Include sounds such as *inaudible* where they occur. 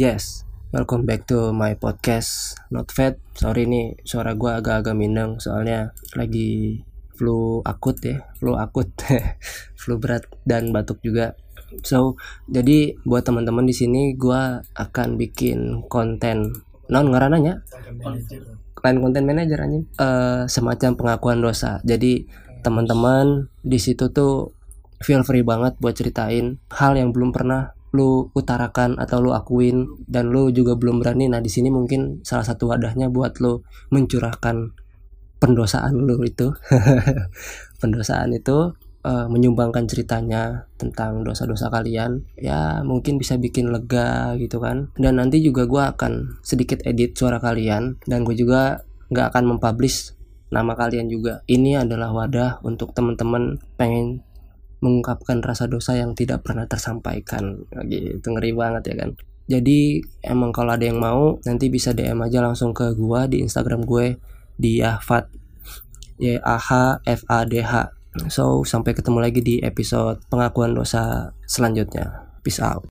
Yes, welcome back to my podcast Not Fat. Sorry nih suara gue agak-agak minang soalnya lagi flu akut ya, flu akut, *laughs* flu berat dan batuk juga. So, jadi buat teman-teman di sini gue akan bikin konten non ngarananya lain konten manager anjing uh, semacam pengakuan dosa. Jadi teman-teman di situ tuh feel free banget buat ceritain hal yang belum pernah lu utarakan atau lu akuin dan lu juga belum berani nah di sini mungkin salah satu wadahnya buat lu mencurahkan pendosaan lu itu. *laughs* Pendosaan itu uh, menyumbangkan ceritanya tentang dosa-dosa kalian ya mungkin bisa bikin lega gitu kan. Dan nanti juga gue akan sedikit edit suara kalian dan gue juga nggak akan mempublish nama kalian juga. Ini adalah wadah untuk teman-teman pengen mengungkapkan rasa dosa yang tidak pernah tersampaikan. Gitu ngeri banget ya kan? Jadi emang kalau ada yang mau nanti bisa DM aja langsung ke gua di Instagram gue di Yahfat Y A H F A D H. So sampai ketemu lagi di episode pengakuan dosa selanjutnya. Peace out